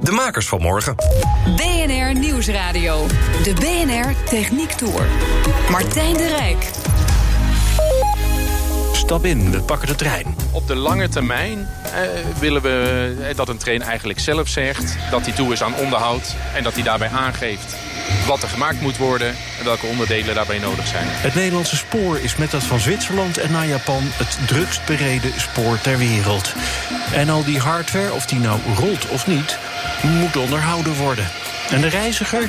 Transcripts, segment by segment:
De makers van morgen. BNR Nieuwsradio. De BNR Techniek Tour. Martijn de Rijk. Stap in, we pakken de trein. Op de lange termijn eh, willen we eh, dat een train eigenlijk zelf zegt... dat hij toe is aan onderhoud en dat hij daarbij aangeeft wat er gemaakt moet worden... en welke onderdelen daarbij nodig zijn. Het Nederlandse spoor is met dat van Zwitserland en naar Japan... het drukst bereden spoor ter wereld. En al die hardware, of die nou rolt of niet, moet onderhouden worden. En de reiziger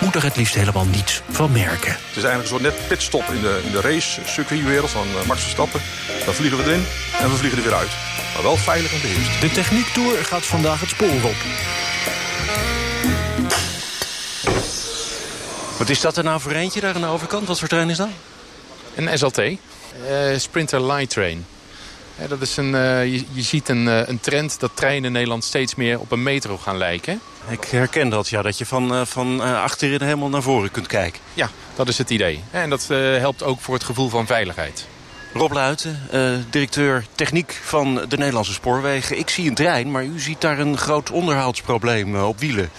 moet er het liefst helemaal niets van merken. Het is eigenlijk een soort net pitstop in de, in de race-circuitwereld van eh, Max Verstappen. Dan vliegen we erin en we vliegen er weer uit. Maar wel veilig en beheerst. De Techniektour gaat vandaag het spoor op. Wat is dat er nou voor eentje daar aan de overkant? Wat voor trein is dat? Een SLT, eh, Sprinter Light Train. Ja, dat is een, eh, je, je ziet een, eh, een trend dat treinen in Nederland steeds meer op een metro gaan lijken. Ik herken dat, ja, dat je van, eh, van eh, achterin helemaal naar voren kunt kijken. Ja, dat is het idee. En dat eh, helpt ook voor het gevoel van veiligheid. Rob Luiten, eh, directeur techniek van de Nederlandse Spoorwegen. Ik zie een trein, maar u ziet daar een groot onderhoudsprobleem eh, op wielen.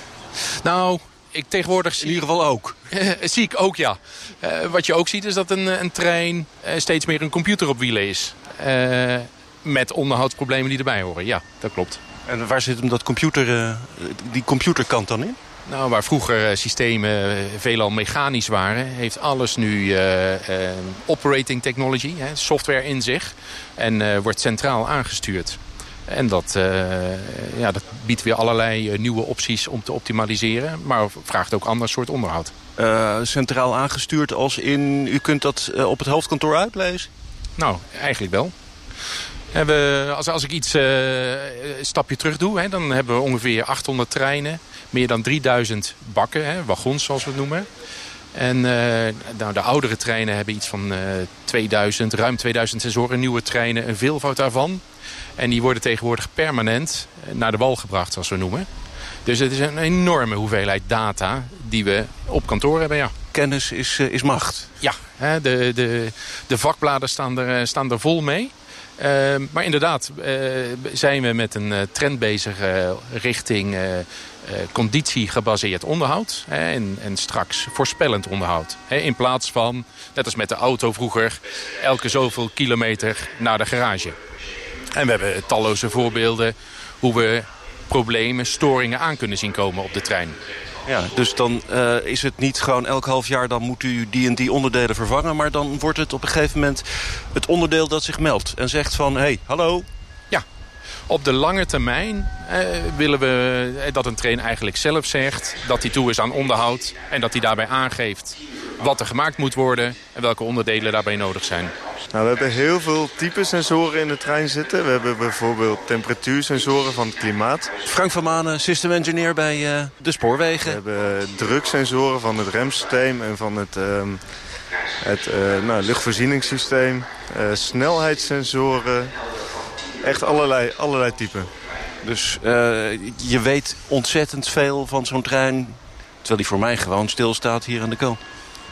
Nou, ik tegenwoordig In zie, ieder geval ook. zie ik ook, ja. Eh, wat je ook ziet is dat een, een trein eh, steeds meer een computer op wielen is. Eh, met onderhoudsproblemen die erbij horen. Ja, dat klopt. En waar zit hem dat computer, eh, die computerkant dan in? Nou, waar vroeger eh, systemen eh, veelal mechanisch waren... heeft alles nu eh, eh, operating technology, hè, software in zich... en eh, wordt centraal aangestuurd. En dat, eh, ja, dat biedt weer allerlei eh, nieuwe opties om te optimaliseren... maar vraagt ook ander soort onderhoud. Eh, centraal aangestuurd als in, u kunt dat op het hoofdkantoor uitlezen? Nou, eigenlijk wel. We, als, als ik iets een stapje terug doe, hè, dan hebben we ongeveer 800 treinen. Meer dan 3000 bakken, hè, wagons zoals we het noemen. En nou, de oudere treinen hebben iets van eh 2000, ruim 2000 sensoren. Nieuwe treinen, een veelvoud daarvan. En die worden tegenwoordig permanent naar de wal gebracht, zoals we noemen. Dus het is een enorme hoeveelheid data die we op kantoor hebben, ja. Kennis is, eh, is macht. Ja, de, de, de vakbladen staan er, eh, staan er vol mee. Eh, maar inderdaad eh, zijn we met een trend bezig richting conditiegebaseerd onderhoud. Hè, en, en straks voorspellend onderhoud. Hè, in plaats van, net als met de auto vroeger, elke zoveel kilometer naar de garage. En we hebben talloze voorbeelden hoe we problemen, storingen aan kunnen zien komen op de trein. Ja, dus dan eh, is het niet gewoon elk half jaar... dan moet u die en die onderdelen vervangen... maar dan wordt het op een gegeven moment het onderdeel dat zich meldt... en zegt van, hé, hey, hallo, Ja, op de lange termijn eh, willen we eh, dat een train eigenlijk zelf zegt... dat hij toe is aan onderhoud en dat hij daarbij aangeeft wat er gemaakt moet worden... en welke onderdelen daarbij nodig zijn. Nou, we hebben heel veel type sensoren in de trein zitten. We hebben bijvoorbeeld temperatuursensoren van het klimaat. Frank van Manen, system engineer bij eh, de We spoorwegen. hebben druksensoren van het remsysteem en van het, ehm, het eh, nou, luchtvoorzieningssysteem. Eh, snelheidssensoren. Echt allerlei, allerlei typen. Dus eh, je weet ontzettend veel van zo'n trein... terwijl die voor mij gewoon stilstaat hier aan de kant.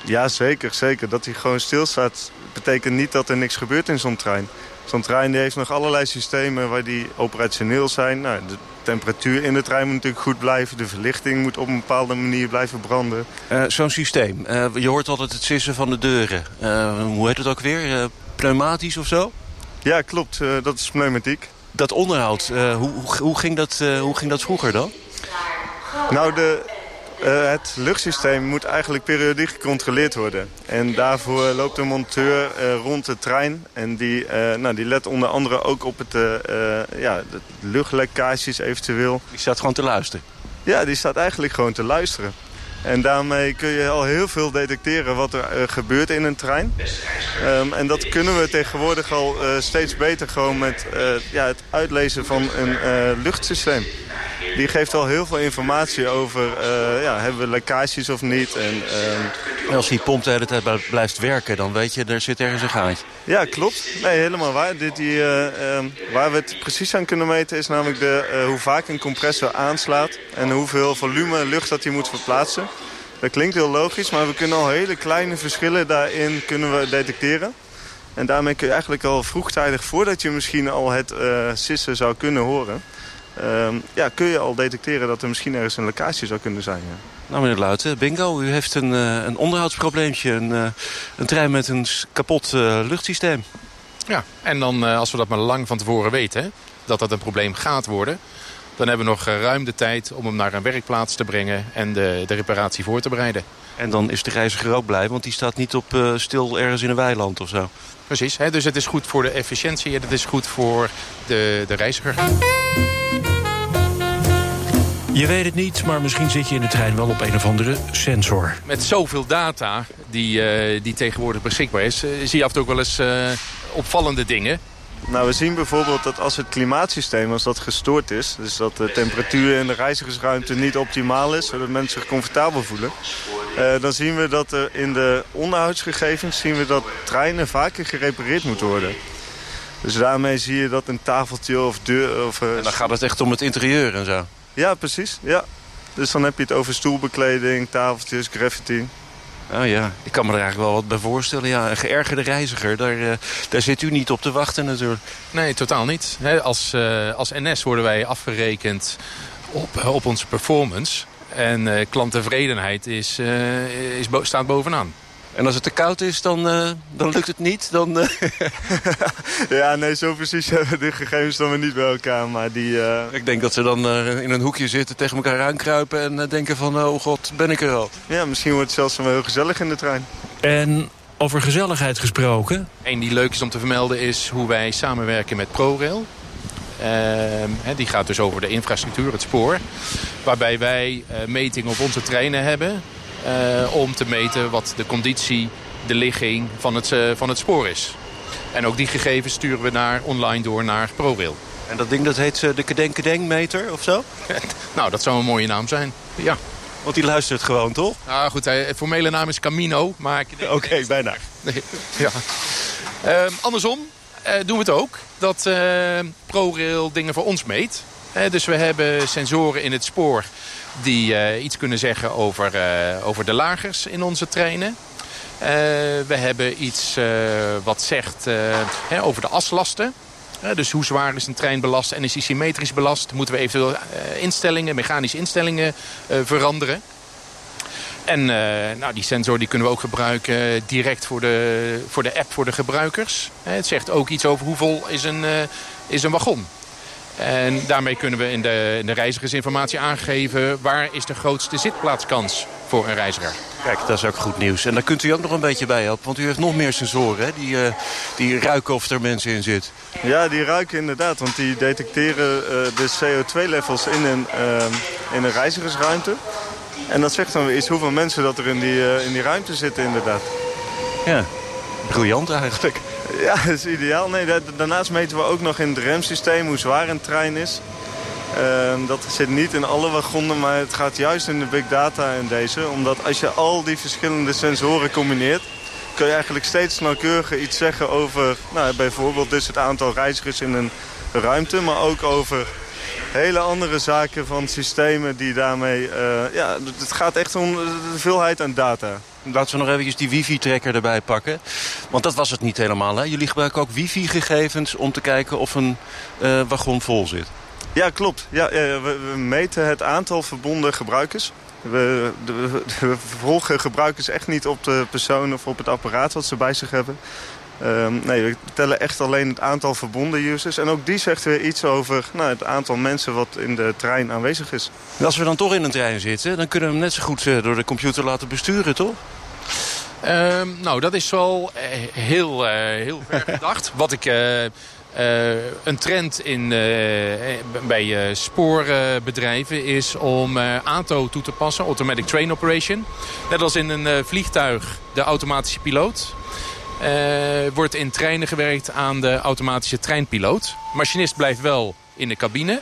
Ja, zeker, zeker. Dat hij gewoon stilstaat betekent niet dat er niks gebeurt in zo'n trein. Zo'n trein die heeft nog allerlei systemen waar die operationeel zijn. Nou, de temperatuur in de trein moet natuurlijk goed blijven. De verlichting moet op een bepaalde manier blijven branden. Eh, zo'n systeem, eh, je hoort altijd het sissen van de deuren. Eh, hoe heet het ook weer? Pneumatisch of zo? Ja, klopt. dat is pneumatiek. Dat onderhoud, hoe, hoe, ging dat, hoe ging dat vroeger dan? Nou, de, eh, het luchtsysteem moet eigenlijk periodiek gecontroleerd worden. En daarvoor loopt een monteur eh, rond de trein. En die, eh, nou, die let onder andere ook op het, ja, de luchtlekkages eventueel. Die staat gewoon te luisteren. Ja, die staat eigenlijk gewoon te luisteren. En daarmee kun je al heel veel detecteren wat er gebeurt in een trein. Ehm, en dat kunnen we tegenwoordig al steeds beter gewoon met ja, het uitlezen van een luchtsysteem. Die geeft al heel veel informatie over, uh, ja, hebben we lekkages of niet. En, uh, als die pomp de hele tijd blijft werken, dan weet je, er zit ergens een gaatje. Ja, klopt. Nee, helemaal waar. Dit, die, uh, waar we het precies aan kunnen meten is namelijk de, hoe vaak een compressor aanslaat... en hoeveel volume lucht dat hij moet verplaatsen. Dat klinkt heel logisch, maar we kunnen al hele kleine verschillen daarin kunnen we detecteren. En daarmee kun je eigenlijk al vroegtijdig, voordat je misschien al het uh, sissen zou kunnen horen... Uh, ja, kun je al detecteren dat er misschien ergens een lekkage zou kunnen zijn. Ja. Nou meneer Luiten, bingo, u heeft een, uh, een onderhoudsprobleempje. Een, uh, een trein met een kapot luchtsysteem. Ja, en dan als we dat maar lang van tevoren weten, dat dat een probleem gaat worden... dan hebben we nog ruim de tijd om hem naar een werkplaats te brengen en de, de reparatie voor te bereiden. En dan is de reiziger ook blij, want die staat niet op uh, stil ergens in een weiland of zo. Precies, hè? dus het is goed voor de efficiëntie en het is goed voor de, de reiziger. Je weet het niet, maar misschien zit je in de trein wel op een of andere sensor. Met zoveel data die, uh, die tegenwoordig beschikbaar is... Uh, zie je af en toe ook wel eens uh, opvallende dingen. Nou, we zien bijvoorbeeld dat als het klimaatsysteem als dat gestoord is... dus dat de temperatuur in de reizigersruimte niet optimaal is... zodat mensen zich comfortabel voelen... Uh, dan zien we dat er in de onderhoudsgegevens... zien we dat treinen vaker gerepareerd moeten worden. Dus daarmee zie je dat een tafeltje of deur... Of, uh, en dan gaat het echt om het interieur en zo? Ja, precies. Ja. Dus dan heb je het over stoelbekleding, tafeltjes, graffiti. Oh ja, ik kan me er eigenlijk wel wat bij voorstellen. Ja, een geërgerde reiziger, daar, uh, daar zit u niet op te wachten natuurlijk. Nee, totaal niet. als, uh, als NS worden wij afgerekend op, op onze performance. En klanttevredenheid is, is staat bovenaan. En als het te koud is, dan, uh, dan lukt het niet? Dan, uh... ja, nee, zo precies hebben we de gegevens dan weer niet bij elkaar. Maar die, uh... Ik denk dat ze dan in een hoekje zitten, tegen elkaar aankruipen... en denken van, oh god, ben ik er al. Ja, misschien wordt het zelfs wel heel gezellig in de trein. En over gezelligheid gesproken? Eén die leuk is om te vermelden is hoe wij samenwerken met ProRail. Uh, die gaat dus over de infrastructuur, het spoor. Waarbij wij uh, metingen op onze treinen hebben. Uh, om te meten wat de conditie, de ligging van het, uh, van het spoor is. En ook die gegevens sturen we naar, online door naar ProRail. En dat ding dat heet uh, de Kedenkedeng-meter of zo? nou, dat zou een mooie naam zijn, ja. Want die luistert gewoon, toch? Nou goed, het formele naam is Camino, maar... Oké, okay, bijna. Nee, ja. Ehm, andersom doen we het ook, dat ProRail dingen voor ons meet. dus we hebben sensoren in het spoor die uh, iets kunnen zeggen over, uh, over de lagers in onze treinen. Uh, we hebben iets wat zegt hè, over de aslasten. dus hoe zwaar is een trein belast en is hij symmetrisch belast? Moeten we eventueel instellingen, mechanische instellingen veranderen? En nou, die sensor die kunnen we ook gebruiken direct voor de, voor de app voor de gebruikers. het zegt ook iets over hoeveel is een, is een wagon. En daarmee kunnen we in de, in de reizigersinformatie aangeven... waar is de grootste zitplaatskans voor een reiziger. Kijk, dat is ook goed nieuws. En daar kunt u ook nog een beetje bij helpen. Want u heeft nog meer sensoren, hè? Die, uh, die ruiken of er mensen in zitten. Ja, die ruiken inderdaad. Want die detecteren uh, de CO2-levels in, een, uh, in een reizigersruimte. En dat zegt dan weer iets hoeveel mensen dat er in die, in die ruimte zitten inderdaad. Ja, briljant eigenlijk. Ja, dat is ideaal. Nee, daarnaast meten we ook nog in het remsysteem hoe zwaar een trein is. Uh, dat zit niet in alle wagonnen, maar het gaat juist in de big data in deze. Omdat als je al die verschillende sensoren combineert... kun je eigenlijk steeds nauwkeuriger iets zeggen over... Nou, bijvoorbeeld dus het aantal reizigers in een ruimte... maar ook over hele andere zaken van systemen die daarmee... Uh, ja, het gaat echt om de veelheid aan data. Laten we nog eventjes die wifi-trekker erbij pakken. Want dat was het niet helemaal. Hè? Jullie gebruiken ook wifi-gegevens om te kijken of een uh, wagon vol zit. Ja, klopt. Ja, we, we, meten het aantal verbonden gebruikers. We, we, we, volgen gebruikers echt niet op de persoon of op het apparaat wat ze bij zich hebben. Um, nee, we tellen echt alleen het aantal verbonden users. En ook die zegt weer iets over nou, het aantal mensen wat in de trein aanwezig is. Als we dan toch in een trein zitten, dan kunnen we hem net zo goed uh, door de computer laten besturen, toch? Um, nou, dat is wel uh, heel, uh, heel ver gedacht. Wat ik... een trend in, bij spoorbedrijven is om ATO toe te passen, Automatic Train Operation. Net als in een vliegtuig de automatische piloot. Wordt in treinen gewerkt aan de automatische treinpiloot. Machinist blijft wel in de cabine.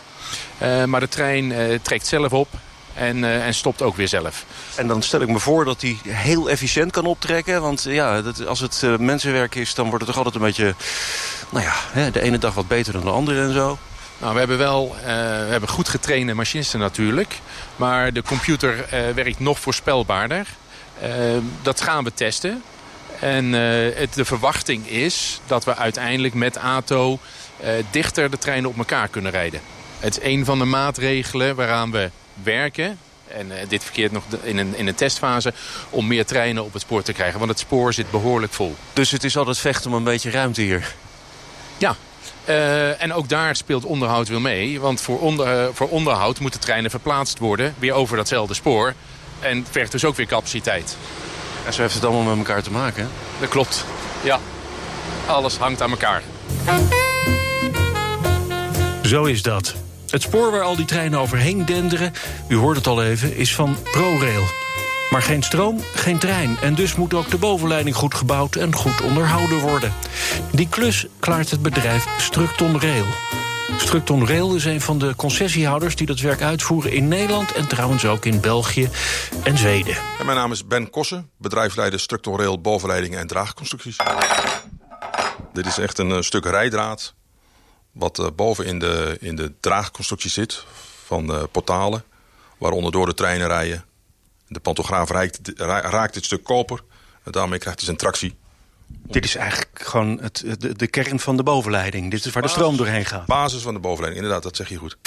maar de trein trekt zelf op en, en stopt ook weer zelf. En dan stel ik me voor dat hij heel efficiënt kan optrekken. Want ja, dat, als het mensenwerk is, dan wordt het toch altijd een beetje... Nou ja, de ene dag wat beter dan de andere en zo. Nou, we hebben wel we hebben goed getrainde machinisten natuurlijk. Maar de computer werkt nog voorspelbaarder. dat gaan we testen. En het, de verwachting is dat we uiteindelijk met ATO dichter de treinen op elkaar kunnen rijden. Het is een van de maatregelen waaraan we werken. En uh, dit verkeert nog in een, in een testfase om meer treinen op het spoor te krijgen. Want het spoor zit behoorlijk vol. Dus het is altijd vechten om een beetje ruimte hier? Ja, uh, en ook daar speelt onderhoud weer mee. Want voor, onder, uh, voor onderhoud moeten treinen verplaatst worden. Weer over datzelfde spoor. En vergt dus ook weer capaciteit. En zo heeft het allemaal met elkaar te maken. Dat klopt. Ja. Alles hangt aan elkaar. Zo is dat. Het spoor waar al die treinen overheen denderen, u hoort het al even, is van ProRail. Maar geen stroom, geen trein. En dus moet ook de bovenleiding goed gebouwd en goed onderhouden worden. Die klus klaart het bedrijf Structon Rail. Structon Rail is een van de concessiehouders die dat werk uitvoeren in Nederland... en trouwens ook in België en Zweden. En mijn naam is Ben Kossen, bedrijfsleider Structon Rail bovenleidingen en draagconstructies. Dit is echt een uh, stuk rijdraad wat uh, boven in de, in de draagconstructie zit van uh, portalen... waaronder door de treinen rijden. De pantograaf raakt, raakt dit stuk koper en daarmee krijgt hij zijn tractie... Dit is eigenlijk gewoon het, de, de, kern van de bovenleiding. Dit is waar de stroom doorheen gaat. Basis van de bovenleiding, inderdaad, dat zeg je goed.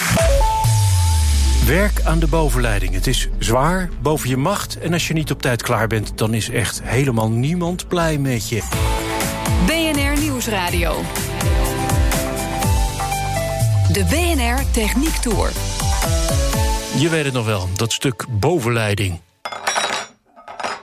Werk aan de bovenleiding. Het is zwaar, boven je macht. En als je niet op tijd klaar bent, dan is echt helemaal niemand blij met je. BNR Nieuwsradio. De BNR Techniek Tour. Je weet het nog wel, dat stuk bovenleiding.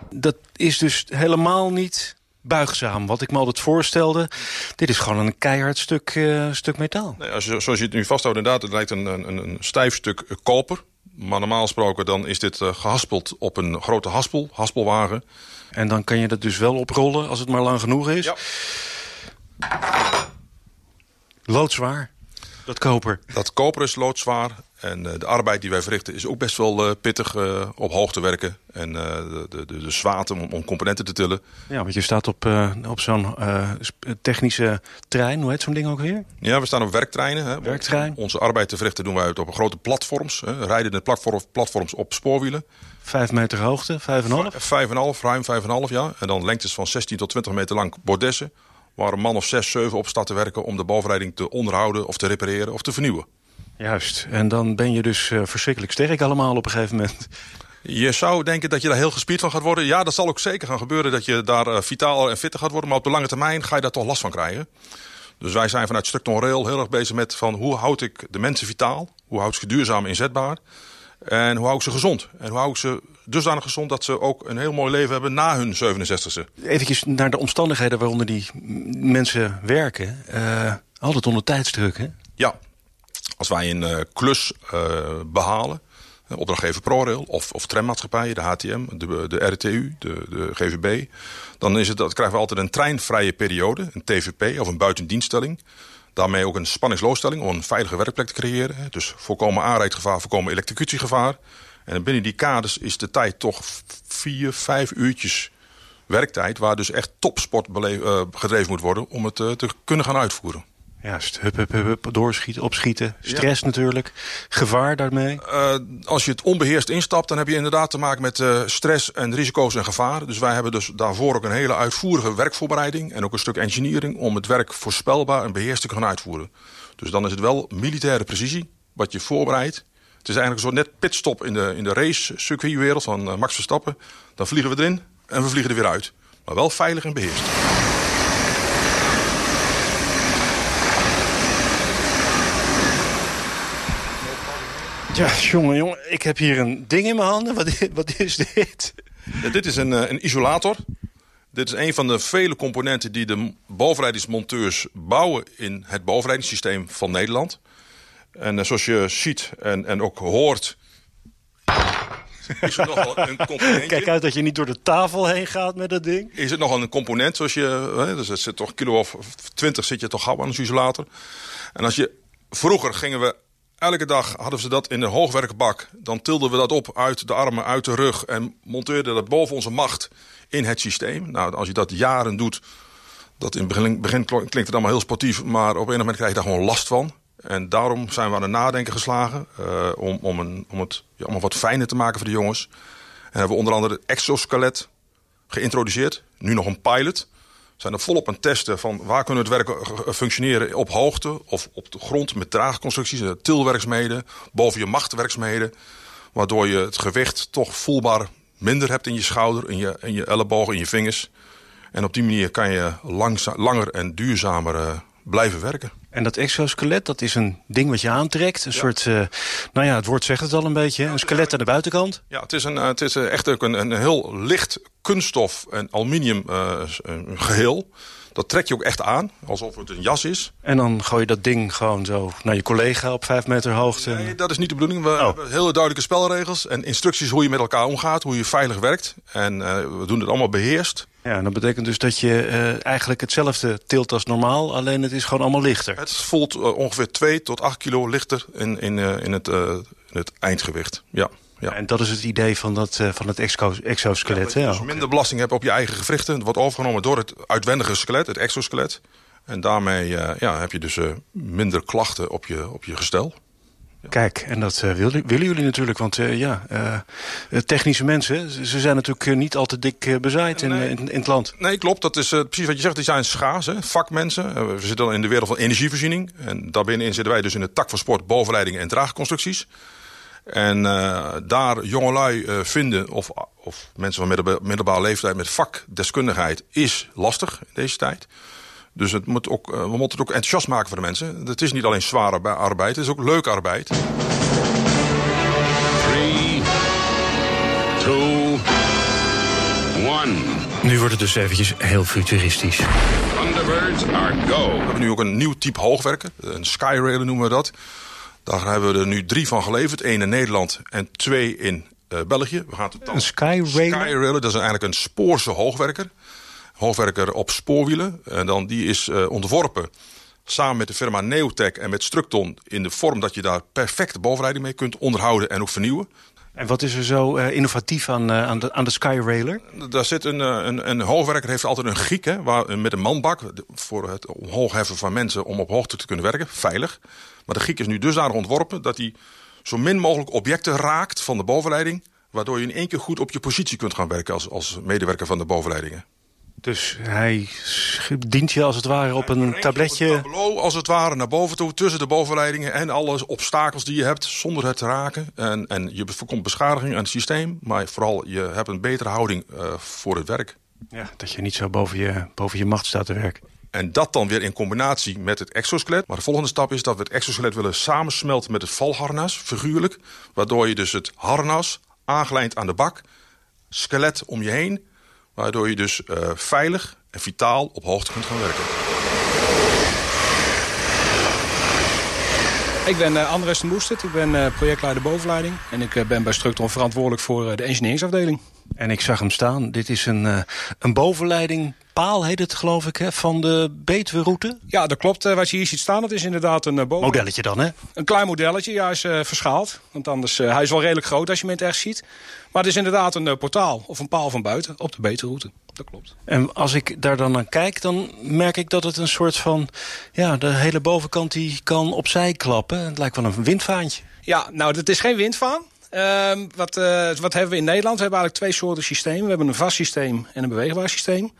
Dat is dus helemaal niet buigzaam. Wat ik me altijd voorstelde, dit is gewoon een keihard stuk, uh, stuk metaal. Nee, als je, zoals je het nu vasthoudt, inderdaad, het lijkt een, een, een stijf stuk koper. Maar normaal gesproken dan is dit uh, gehaspeld op een grote haspel, haspelwagen. En dan kan je dat dus wel oprollen als het maar lang genoeg is. Ja. Loodzwaar, dat koper. Dat koper is loodzwaar. En uh, de arbeid die wij verrichten is ook best wel uh, pittig uh, op hoogte werken. En de, de, de, de zwaarte om, om, componenten te tillen. Ja, want je staat op, op zo'n technische trein. Hoe heet zo'n ding ook weer? Ja, we staan op werktreinen. Hè. Werktrein. Onze arbeid te verrichten doen wij op grote platforms. Hè. Rijdende platform, platforms op spoorwielen. Vijf meter hoogte, vijf en half? Vijf en half, ruim vijf en half, ja. En dan lengtes van 16 tot 20 meter lang bordessen. Waar een man of zes, zeven op staat te werken om de bovenleiding te onderhouden of te repareren of te vernieuwen. Juist, en dan ben je dus uh, verschrikkelijk sterk allemaal op een gegeven moment. Je zou denken dat je daar heel gespierd van gaat worden. Ja, dat zal ook zeker gaan gebeuren dat je daar uh, vitaal en fitter gaat worden. Maar op de lange termijn ga je daar toch last van krijgen. Dus wij zijn vanuit Structon Rail heel erg bezig met van hoe houd ik de mensen vitaal? Hoe houd ik ze duurzaam inzetbaar? En hoe hou ik ze gezond? En hoe hou ik ze dusdanig gezond dat ze ook een heel mooi leven hebben na hun 67e? Even naar de omstandigheden waaronder die mensen werken. Uh, altijd onder tijdsdruk, hè? Ja, als wij een uh, klus uh, behalen, opdrachtgever ProRail of, of trammaatschappijen, de HTM, de, de RTU, de, de GVB... dan is het, dat krijgen we altijd een treinvrije periode, een TVP of een buitendienststelling... Daarmee ook een spanningsloosstelling om een veilige werkplek te creëren. Dus voorkomen aanrijdgevaar, voorkomen elektrocutiegevaar. En binnen die kaders is de tijd toch vier, vijf uurtjes werktijd... waar dus echt topsport uh, gedreven moet worden om het uh, te kunnen gaan uitvoeren. Juist, hup, hup, hup, doorschieten, opschieten. Stress ja. natuurlijk. Gevaar daarmee? Uh, als je het onbeheerst instapt, dan heb je inderdaad te maken met uh, stress en risico's en gevaren. Dus wij hebben dus daarvoor ook een hele uitvoerige werkvoorbereiding... en ook een stuk engineering om het werk voorspelbaar en beheerst te kunnen uitvoeren. Dus dan is het wel militaire precisie wat je voorbereidt. Het is eigenlijk een soort net pitstop in de, in de race-circuitwereld van uh, Max Verstappen. Dan vliegen we erin en we vliegen er weer uit. Maar wel veilig en beheerst. Ja, jongen, jongen, ik heb hier een ding in mijn handen. Wat, wat is dit? Ja, dit is een, een isolator. Dit is een van de vele componenten die de bovenleidingsmonteurs bouwen... in het bovenleidingssysteem van Nederland. En uh, zoals je ziet en, en ook hoort... Is er nogal een componentje. Kijk uit dat je niet door de tafel heen gaat met dat ding. Is het nogal een component, zoals je... Hè, dus het zit toch kilo of 20 zit je toch gauw aan een isolator. En als je vroeger gingen we elke dag hadden ze dat in de hoogwerkbak. Dan tilden we dat op uit de armen, uit de rug en monteerden dat boven onze macht in het systeem. Nou, als je dat jaren doet, dat in het begin, begin klinkt het allemaal heel sportief, maar op een moment krijg je daar gewoon last van. En daarom zijn we aan het nadenken geslagen uh, om, om, een, om het om wat fijner te maken voor de jongens. En hebben we onder andere het exoskelet geïntroduceerd. Nu nog een pilot. Zijn er volop aan testen van waar kunnen het werk functioneren op hoogte of op de grond met draagconstructies, tilwerksmeden, boven je machtwerksmeden. Waardoor je het gewicht toch voelbaar minder hebt in je schouder, in je, in je ellebogen, in je vingers. En op die manier kan je langer en duurzamer blijven werken. En dat exoskelet, dat is een ding wat je aantrekt. Een soort, uh, nou ja, het woord zegt het al een beetje. Een skelet aan de buitenkant. Ja, het is, een, het is echt een, een heel licht kunststof en aluminium uh, geheel. Dat trek je ook echt aan, alsof het een jas is. En dan gooi je dat ding gewoon zo naar je collega op vijf meter hoogte? Nee, dat is niet de bedoeling. We oh. hebben hele duidelijke spelregels en instructies hoe je met elkaar omgaat. Hoe je veilig werkt. En uh, we doen het allemaal beheerst. Ja, dat betekent dus dat je uh, eigenlijk hetzelfde tilt als normaal. Alleen het is gewoon allemaal lichter. Het voelt uh, ongeveer 2 tot 8 kilo lichter in, in, in, het, in het eindgewicht. Ja. Ja. En dat is het idee van, dat, van het exoskelet. Ja, dat je dus minder belasting hebt op je eigen gewrichten. Het wordt overgenomen door het uitwendige skelet, het exoskelet. En daarmee ja, heb je dus minder klachten op je, op je gestel. Kijk, en dat willen, willen, jullie natuurlijk. Want ja, technische mensen, ze zijn natuurlijk niet altijd dik bezaaid in, nee. in, in, het land. Nee, klopt. Dat is precies wat je zegt. Die zijn schaars, hè? vakmensen. we zitten dan in de wereld van energievoorziening. En daarbinnenin zitten wij dus in de tak van sport, bovenleidingen en draagconstructies. En daar jongelui vinden, of, of mensen van middelbare leeftijd met vakdeskundigheid, is lastig in deze tijd. Dus het moet ook, uh, we moeten het ook enthousiast maken voor de mensen. Het is niet alleen zware arbeid, het is ook leuke arbeid. 3, 2, 1. Nu wordt het dus eventjes heel futuristisch. Thunderbirds are go. We hebben nu ook een nieuw type hoogwerker, een skyrailer noemen we dat. Daar hebben we er nu drie van geleverd. één in Nederland en twee in uh, België. We gaan het dan een Skyrailer? Skyrailer, dat is eigenlijk een spoorse hoogwerker. Hoogwerker op spoorwielen. En dan, die is uh, ontworpen samen met de firma Neotech en met Structon... in de vorm dat je daar perfecte bovenleiding mee kunt onderhouden en ook vernieuwen. En wat is er zo uh, innovatief aan, uh, aan, de, aan de Skyrailer? Daar zit een, een, een hoogwerker heeft altijd een giek hè, waar, met een manbak... voor het omhoog heffen van mensen om op hoogte te kunnen werken, veilig. Maar de giek is nu dusdanig ontworpen dat hij zo min mogelijk objecten raakt van de bovenleiding... waardoor je in één keer goed op je positie kunt gaan werken als, als medewerker van de bovenleidingen. Dus hij dient je als het ware op een tabletje... Op tableau als het ware naar boven toe, tussen de bovenleidingen... en alle obstakels die je hebt, zonder het te raken. En, en je voorkomt beschadiging aan het systeem... maar vooral je hebt een betere houding uh, voor het werk. Ja, dat je niet zo boven je, boven je macht staat te werken. En dat dan weer in combinatie met het exoskelet. Maar de volgende stap is dat we het exoskelet willen samensmelten met het valharnas, figuurlijk. Waardoor je dus het harnas aangelijnd aan de bak, skelet om je heen. Waardoor je dus uh, veilig en vitaal op hoogte kunt gaan werken. Ik ben uh, Andres de Moestert, ik ben uh, projectleider bovenleiding. En ik uh, ben bij Structon verantwoordelijk voor de engineeringsafdeling. En ik zag hem staan. Dit is een, een bovenleiding paal heet het geloof ik, hè, van de Betuwe-route? Ja, dat klopt. wat je hier ziet staan, dat is inderdaad een boven... Modelletje dan, hè? Een klein modelletje, ja, is uh, verschaald. Want anders, uh, hij is wel redelijk groot als je hem in het echt ziet. Maar het is inderdaad een uh, portaal of een paal van buiten op de Betuwe-route. Dat klopt. En als ik daar dan naar kijk, dan merk ik dat het een soort van... Ja, de hele bovenkant die kan opzij klappen. Het lijkt wel een windvaantje. Ja, nou, dat is geen windvaan. Uh, wat, uh, wat hebben we in Nederland? We hebben eigenlijk twee soorten systemen. We hebben een vast systeem en een beweegbaar systeem.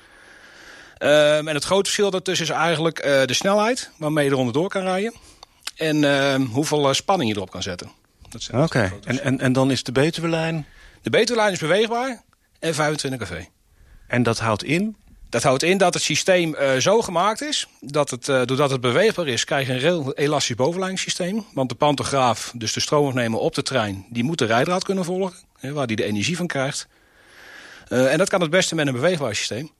Um, en het grote verschil daartussen is eigenlijk uh, de snelheid waarmee je eronder door kan rijden. En uh, hoeveel spanning je erop kan zetten. Oké, okay. en, en, en dan is de Betuwe-lijn? De Betuwe-lijn is beweegbaar en 25 kV. En dat houdt in? Dat houdt in dat het systeem uh, zo gemaakt is... dat het, uh, doordat het beweegbaar is, krijg je een heel elastisch bovenleidingssysteem. Want de pantograaf, dus de stroomafnemer op de trein... die moet de rijdraad kunnen volgen, hè, waar die de energie van krijgt. Uh, en dat kan het beste met een beweegbaar systeem.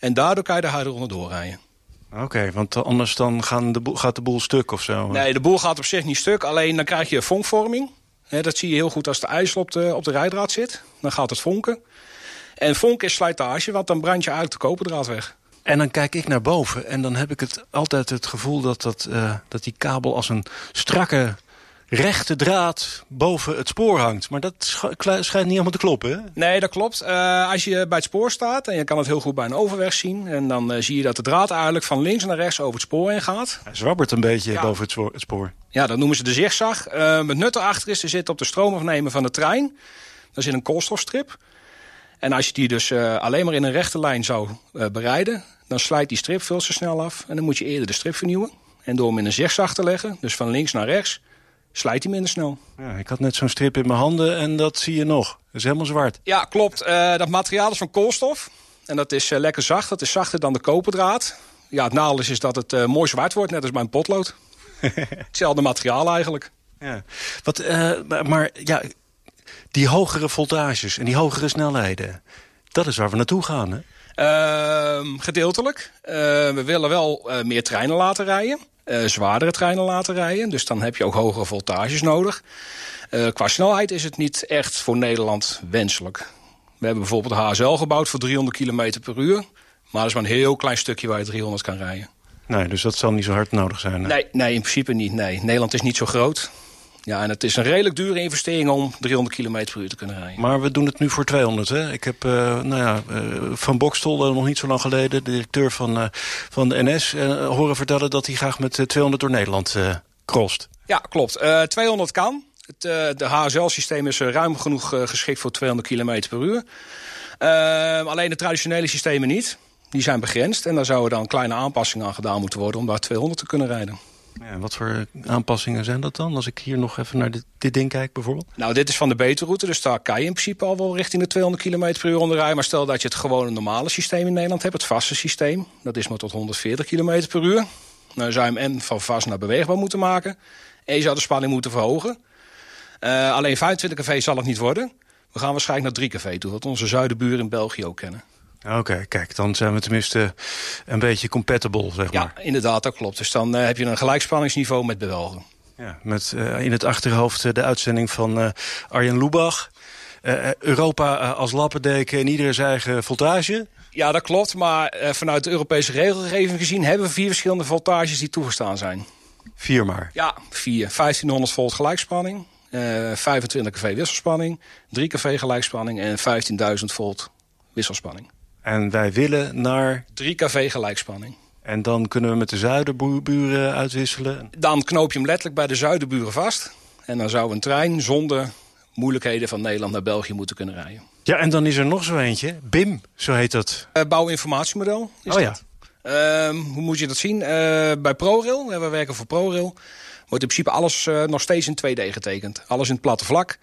En daardoor kan je de harder onderdoor rijden. Oké, okay, want anders dan gaan de boel, gaat de boel stuk of zo? Nee, de boel gaat op zich niet stuk. Alleen dan krijg je vonkvorming. dat zie je heel goed als de ijsel op de, op de rijdraad zit. Dan gaat het vonken. En vonk is slijtage, want dan brand je uit de koperdraad weg. En dan kijk ik naar boven en dan heb ik het altijd het gevoel dat, dat, uh, dat die kabel als een strakke rechte draad boven het spoor hangt. Maar dat schijnt niet helemaal te kloppen, hè? Nee, dat klopt. Uh, als je bij het spoor staat, en je kan het heel goed bij een overweg zien... en dan uh, zie je dat de draad eigenlijk van links naar rechts over het spoor heen gaat. Hij zwabbert een beetje ja. boven het spoor, Ja, dat noemen ze de zigzag. Uh, het nut erachter is, er zit op de stroomafnemer van de trein... daar zit een koolstofstrip. En als je die dus alleen maar in een rechte lijn zou bereiden... dan slijt die strip veel te snel af. En dan moet je eerder de strip vernieuwen. En door hem in een zigzag te leggen, dus van links naar rechts slijt hij minder snel. Ja, ik had net zo'n strip in mijn handen en dat zie je nog. Dat is helemaal zwart. Ja, klopt. Uh, dat materiaal is van koolstof. En dat is uh, lekker zacht. Dat is zachter dan de koperdraad. Ja, het nadeel is, is dat het uh, mooi zwart wordt, net als bij een potlood. Hetzelfde materiaal eigenlijk. Ja. Wat, maar, maar ja, die hogere voltages en die hogere snelheden... dat is waar we naartoe gaan, hè? Ehm, gedeeltelijk. we willen wel meer treinen laten rijden uh, zwaardere treinen laten rijden. Dus dan heb je ook hogere voltages nodig. Uh, qua snelheid is het niet echt voor Nederland wenselijk. We hebben bijvoorbeeld HSL gebouwd voor 300 km per uur. Maar dat is maar een heel klein stukje waar je 300 kan rijden. Nee, dus dat zal niet zo hard nodig zijn? Nee, nee in principe niet. Nee. Nederland is niet zo groot. Ja, en het is een redelijk dure investering om 300 km per uur te kunnen rijden. Maar we doen het nu voor 200, hè? Ik heb uh, nou ja, uh, Van Bokstel, uh, nog niet zo lang geleden... de directeur van, van de NS, horen vertellen dat hij graag met 200 door Nederland crost. Ja, klopt. 200 kan. Het de HSL-systeem is ruim genoeg geschikt voor 200 km per uur. alleen de traditionele systemen niet. Die zijn begrensd en daar zouden dan kleine aanpassingen aan gedaan moeten worden... om daar 200 te kunnen rijden. Ja, wat voor aanpassingen zijn dat dan? Als ik hier nog even naar dit, ding kijk bijvoorbeeld. Nou, dit is van de beterroute, dus daar kan je in principe al wel richting de 200 km per uur onderrijden. Maar stel dat je het gewone normale systeem in Nederland hebt, het vaste systeem. Dat is maar tot 140 km per uur. Dan zou je hem en van vast naar beweegbaar moeten maken. En je zou de spanning moeten verhogen. Uh, alleen 25 kV zal het niet worden. We gaan waarschijnlijk naar 3 kV toe, wat onze zuidenburen in België ook kennen. Oké, kijk, dan zijn we tenminste een beetje compatible, zeg maar. Ja, inderdaad, dat klopt. Dus dan uh, heb je een gelijkspanningsniveau met bewelgen. Ja, met uh, in het achterhoofd uh, de uitzending van Arjen Lubach. Europa als lappendeken en ieder zijn eigen voltage. Ja, dat klopt. Maar vanuit de Europese regelgeving gezien... hebben we vier verschillende voltages die toegestaan zijn. Vier maar? Ja, vier. 1500 volt gelijkspanning. 25 kV wisselspanning. 3 kV gelijkspanning. En 15.000 volt wisselspanning. En wij willen naar... 3 kV gelijkspanning. En dan kunnen we met de zuiderburen uitwisselen? Dan knoop je hem letterlijk bij de zuiderburen vast. En dan zou een trein zonder moeilijkheden van Nederland naar België moeten kunnen rijden. Ja, en dan is er nog zo eentje. BIM, zo heet dat. Uh, bouwinformatiemodel. Is oh ja. Uh, hoe moet je dat zien? Uh, bij ProRail, we werken voor ProRail... wordt in principe alles uh, nog steeds in 2D getekend. Alles in het platte vlak.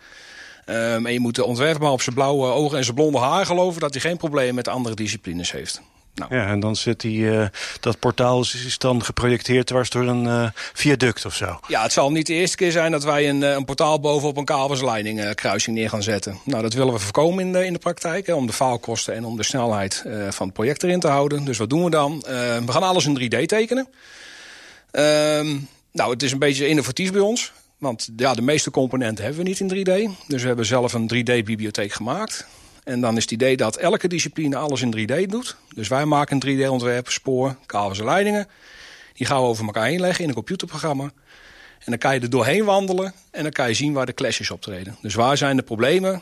Um, en je moet de ontwerper maar op zijn blauwe ogen en zijn blonde haar geloven... dat hij geen probleem met andere disciplines heeft. Nou. Ja, en dan zit die, uh, dat portaal is dan geprojecteerd dwars door een uh, viaduct of zo. Ja, het zal niet de eerste keer zijn dat wij een, een portaal bovenop een kabelsleiding uh, kruising neer gaan zetten. Nou, dat willen we voorkomen in de, in de praktijk, hè, om de faalkosten en om de snelheid van het project erin te houden. Dus wat doen we dan? we gaan alles in 3D tekenen. Um, nou, het is een beetje innovatief bij ons. Want ja, de meeste componenten hebben we niet in 3D. Dus we hebben zelf een 3D-bibliotheek gemaakt. En dan is het idee dat elke discipline alles in 3D doet. Dus wij maken een 3D-ontwerp, spoor, kabels en leidingen. Die gaan we over elkaar heen leggen in een computerprogramma. En dan kan je er doorheen wandelen en dan kan je zien waar de clashes optreden. Dus waar zijn de problemen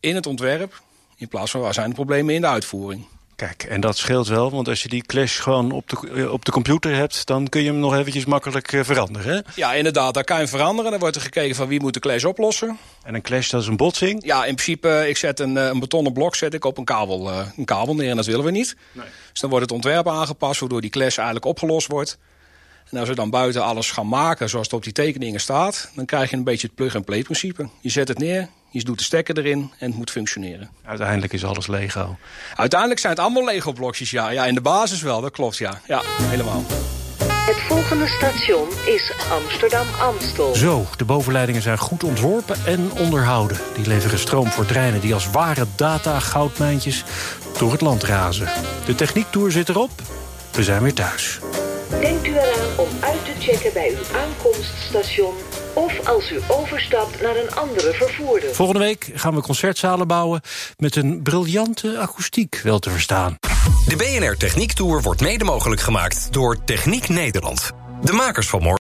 in het ontwerp... in plaats van waar zijn de problemen in de uitvoering. Kijk, en dat scheelt wel, want als je die clash gewoon op de, eh, op de computer hebt... dan kun je hem nog eventjes makkelijk uh, veranderen, hè? Ja, inderdaad, daar kan je hem veranderen. Dan wordt er gekeken van wie moet de clash oplossen. En een clash, dat is een botsing? Ja, in principe, eh, ik zet een, een betonnen blok zet ik op een kabel, uh, een kabel neer en dat willen we niet. Nee. Dus dan wordt het ontwerp aangepast, waardoor die clash eigenlijk opgelost wordt. En als we dan buiten alles gaan maken zoals het op die tekeningen staat... dan krijg je een beetje het plug-and-play principe. Je zet het neer, je doet de stekker erin en het moet functioneren. Uiteindelijk is alles Lego. Uiteindelijk zijn het allemaal Lego-blokjes, ja. Ja, in de basis wel, dat klopt, ja. Ja, helemaal. Het volgende station is Amsterdam-Amstel. Zo, de bovenleidingen zijn goed ontworpen en onderhouden. Die leveren stroom voor treinen die als ware data-goudmijntjes door het land razen. De techniektour zit erop. We zijn weer thuis. Denkt u eraan om uit te checken bij uw aankomststation of als u overstapt naar een andere vervoerder. Volgende week gaan we concertzalen bouwen met een briljante akoestiek wel te verstaan. De BNR Techniek Tour wordt mede mogelijk gemaakt door Techniek Nederland. De makers van morgen.